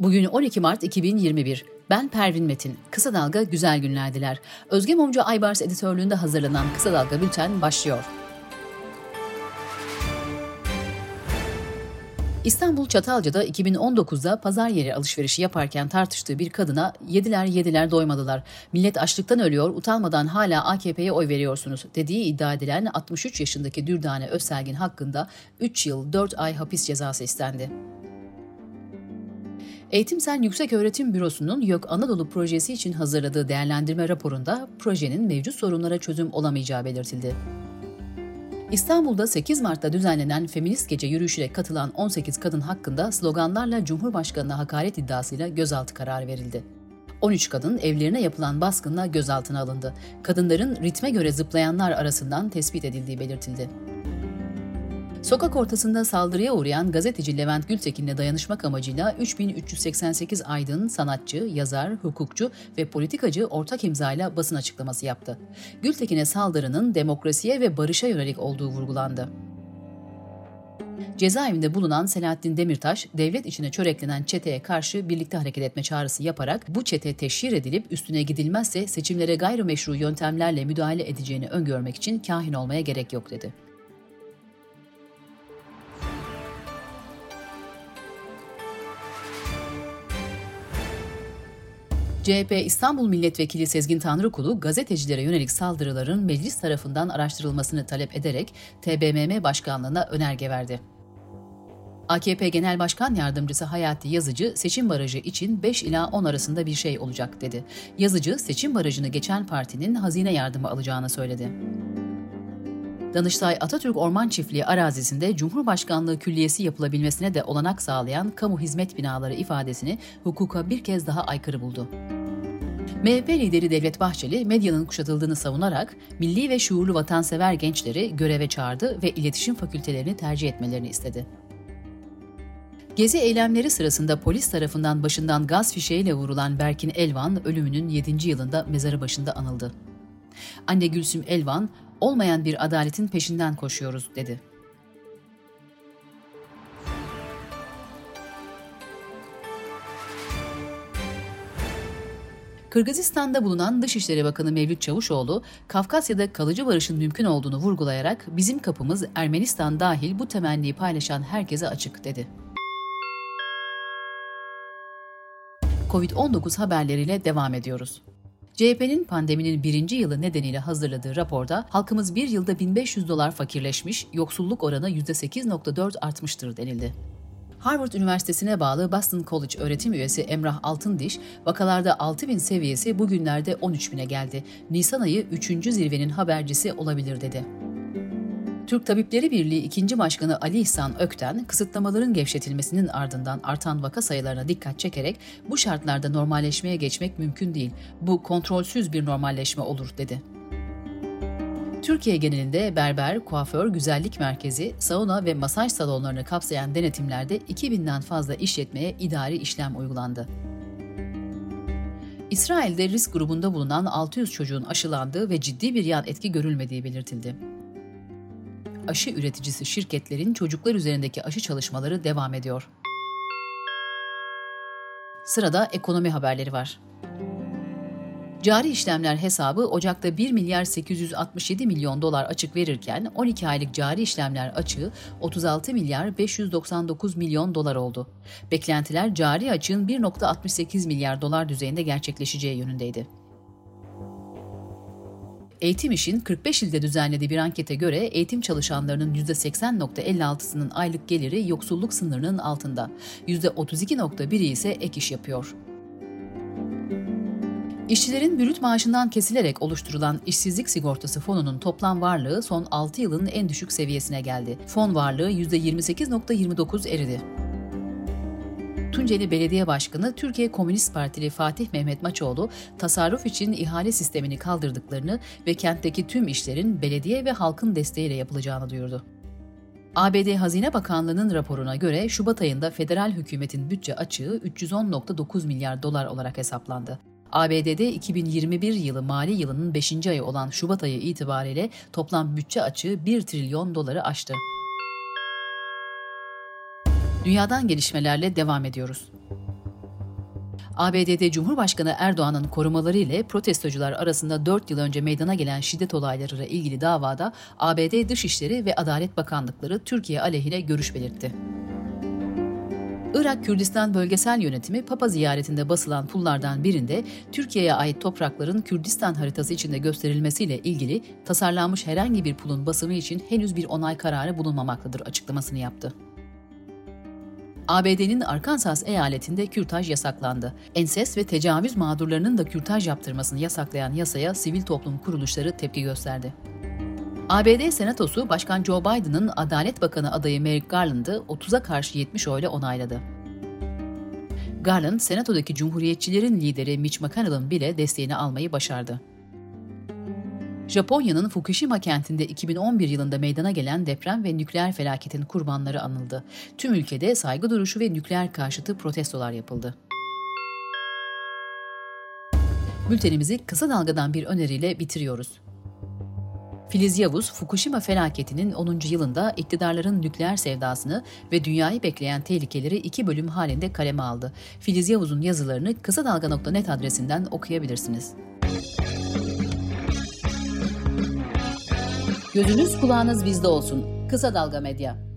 Bugün 12 Mart 2021. Ben Pervin Metin. Kısa Dalga güzel günler diler. Özge Mumcu Aybars editörlüğünde hazırlanan Kısa Dalga Bülten başlıyor. İstanbul Çatalca'da 2019'da pazar yeri alışverişi yaparken tartıştığı bir kadına yediler yediler doymadılar. Millet açlıktan ölüyor, utanmadan hala AKP'ye oy veriyorsunuz dediği iddia edilen 63 yaşındaki Dürdane Özselgin hakkında 3 yıl 4 ay hapis cezası istendi. Eğitimsel Yüksek Öğretim Bürosu'nun YÖK Anadolu projesi için hazırladığı değerlendirme raporunda projenin mevcut sorunlara çözüm olamayacağı belirtildi. İstanbul'da 8 Mart'ta düzenlenen Feminist Gece yürüyüşüne katılan 18 kadın hakkında sloganlarla Cumhurbaşkanı'na hakaret iddiasıyla gözaltı kararı verildi. 13 kadın evlerine yapılan baskınla gözaltına alındı. Kadınların ritme göre zıplayanlar arasından tespit edildiği belirtildi. Sokak ortasında saldırıya uğrayan gazeteci Levent Gültekin'le dayanışmak amacıyla 3388 aydın, sanatçı, yazar, hukukçu ve politikacı ortak imzayla basın açıklaması yaptı. Gültekin'e saldırının demokrasiye ve barışa yönelik olduğu vurgulandı. Cezaevinde bulunan Selahattin Demirtaş, devlet içine çöreklenen çeteye karşı birlikte hareket etme çağrısı yaparak bu çete teşhir edilip üstüne gidilmezse seçimlere gayrimeşru yöntemlerle müdahale edeceğini öngörmek için kahin olmaya gerek yok dedi. CHP İstanbul Milletvekili Sezgin Tanrıkulu gazetecilere yönelik saldırıların meclis tarafından araştırılmasını talep ederek TBMM Başkanlığı'na önerge verdi. AKP Genel Başkan Yardımcısı Hayati Yazıcı seçim barajı için 5 ila 10 arasında bir şey olacak dedi. Yazıcı seçim barajını geçen partinin hazine yardımı alacağını söyledi. Danıştay Atatürk Orman Çiftliği arazisinde Cumhurbaşkanlığı Külliyesi yapılabilmesine de olanak sağlayan kamu hizmet binaları ifadesini hukuka bir kez daha aykırı buldu. MHP lideri Devlet Bahçeli medyanın kuşatıldığını savunarak milli ve şuurlu vatansever gençleri göreve çağırdı ve iletişim fakültelerini tercih etmelerini istedi. Gezi eylemleri sırasında polis tarafından başından gaz fişeğiyle vurulan Berkin Elvan ölümünün 7. yılında mezarı başında anıldı. Anne Gülsüm Elvan, olmayan bir adaletin peşinden koşuyoruz dedi. Kırgızistan'da bulunan Dışişleri Bakanı Mevlüt Çavuşoğlu, Kafkasya'da kalıcı barışın mümkün olduğunu vurgulayarak bizim kapımız Ermenistan dahil bu temenniyi paylaşan herkese açık dedi. Covid-19 haberleriyle devam ediyoruz. CHP'nin pandeminin birinci yılı nedeniyle hazırladığı raporda halkımız bir yılda 1500 dolar fakirleşmiş, yoksulluk oranı %8.4 artmıştır denildi. Harvard Üniversitesi'ne bağlı Boston College öğretim üyesi Emrah Altındiş, vakalarda 6000 seviyesi bugünlerde 13.000'e geldi. Nisan ayı 3. zirvenin habercisi olabilir dedi. Türk Tabipleri Birliği 2. Başkanı Ali İhsan Ökten, kısıtlamaların gevşetilmesinin ardından artan vaka sayılarına dikkat çekerek bu şartlarda normalleşmeye geçmek mümkün değil. Bu kontrolsüz bir normalleşme olur dedi. Türkiye genelinde berber, kuaför, güzellik merkezi, sauna ve masaj salonlarını kapsayan denetimlerde 2000'den fazla işletmeye idari işlem uygulandı. İsrail'de risk grubunda bulunan 600 çocuğun aşılandığı ve ciddi bir yan etki görülmediği belirtildi aşı üreticisi şirketlerin çocuklar üzerindeki aşı çalışmaları devam ediyor. Sırada ekonomi haberleri var. Cari işlemler hesabı Ocak'ta 1 milyar 867 milyon dolar açık verirken 12 aylık cari işlemler açığı 36 milyar 599 milyon dolar oldu. Beklentiler cari açığın 1.68 milyar dolar düzeyinde gerçekleşeceği yönündeydi. Eğitim İş'in 45 ilde düzenlediği bir ankete göre eğitim çalışanlarının %80.56'sının aylık geliri yoksulluk sınırının altında, %32.1'i ise ek iş yapıyor. İşçilerin bürüt maaşından kesilerek oluşturulan işsizlik sigortası fonunun toplam varlığı son 6 yılın en düşük seviyesine geldi. Fon varlığı %28.29 eridi. Tunceli Belediye Başkanı Türkiye Komünist Partili Fatih Mehmet Maçoğlu, tasarruf için ihale sistemini kaldırdıklarını ve kentteki tüm işlerin belediye ve halkın desteğiyle yapılacağını duyurdu. ABD Hazine Bakanlığı'nın raporuna göre Şubat ayında federal hükümetin bütçe açığı 310.9 milyar dolar olarak hesaplandı. ABD'de 2021 yılı mali yılının 5. ayı olan Şubat ayı itibariyle toplam bütçe açığı 1 trilyon doları aştı. Dünyadan gelişmelerle devam ediyoruz. ABD'de Cumhurbaşkanı Erdoğan'ın korumaları ile protestocular arasında 4 yıl önce meydana gelen şiddet olaylarıyla ilgili davada ABD Dışişleri ve Adalet Bakanlıkları Türkiye aleyhine görüş belirtti. Irak Kürdistan Bölgesel Yönetimi Papa ziyaretinde basılan pullardan birinde Türkiye'ye ait toprakların Kürdistan haritası içinde gösterilmesiyle ilgili tasarlanmış herhangi bir pulun basımı için henüz bir onay kararı bulunmamaktadır açıklamasını yaptı. ABD'nin Arkansas eyaletinde kürtaj yasaklandı. Enses ve tecavüz mağdurlarının da kürtaj yaptırmasını yasaklayan yasaya sivil toplum kuruluşları tepki gösterdi. ABD Senatosu Başkan Joe Biden'ın Adalet Bakanı adayı Merrick Garland'ı 30'a karşı 70 oyla onayladı. Garland, Senato'daki Cumhuriyetçilerin lideri Mitch McConnell'ın bile desteğini almayı başardı. Japonya'nın Fukushima kentinde 2011 yılında meydana gelen deprem ve nükleer felaketin kurbanları anıldı. Tüm ülkede saygı duruşu ve nükleer karşıtı protestolar yapıldı. Bültenimizi kısa dalgadan bir öneriyle bitiriyoruz. Filiz Yavuz, Fukushima felaketinin 10. yılında iktidarların nükleer sevdasını ve dünyayı bekleyen tehlikeleri iki bölüm halinde kaleme aldı. Filiz Yavuz'un yazılarını kısa dalga.net adresinden okuyabilirsiniz. Gözünüz kulağınız bizde olsun. Kısa Dalga Medya.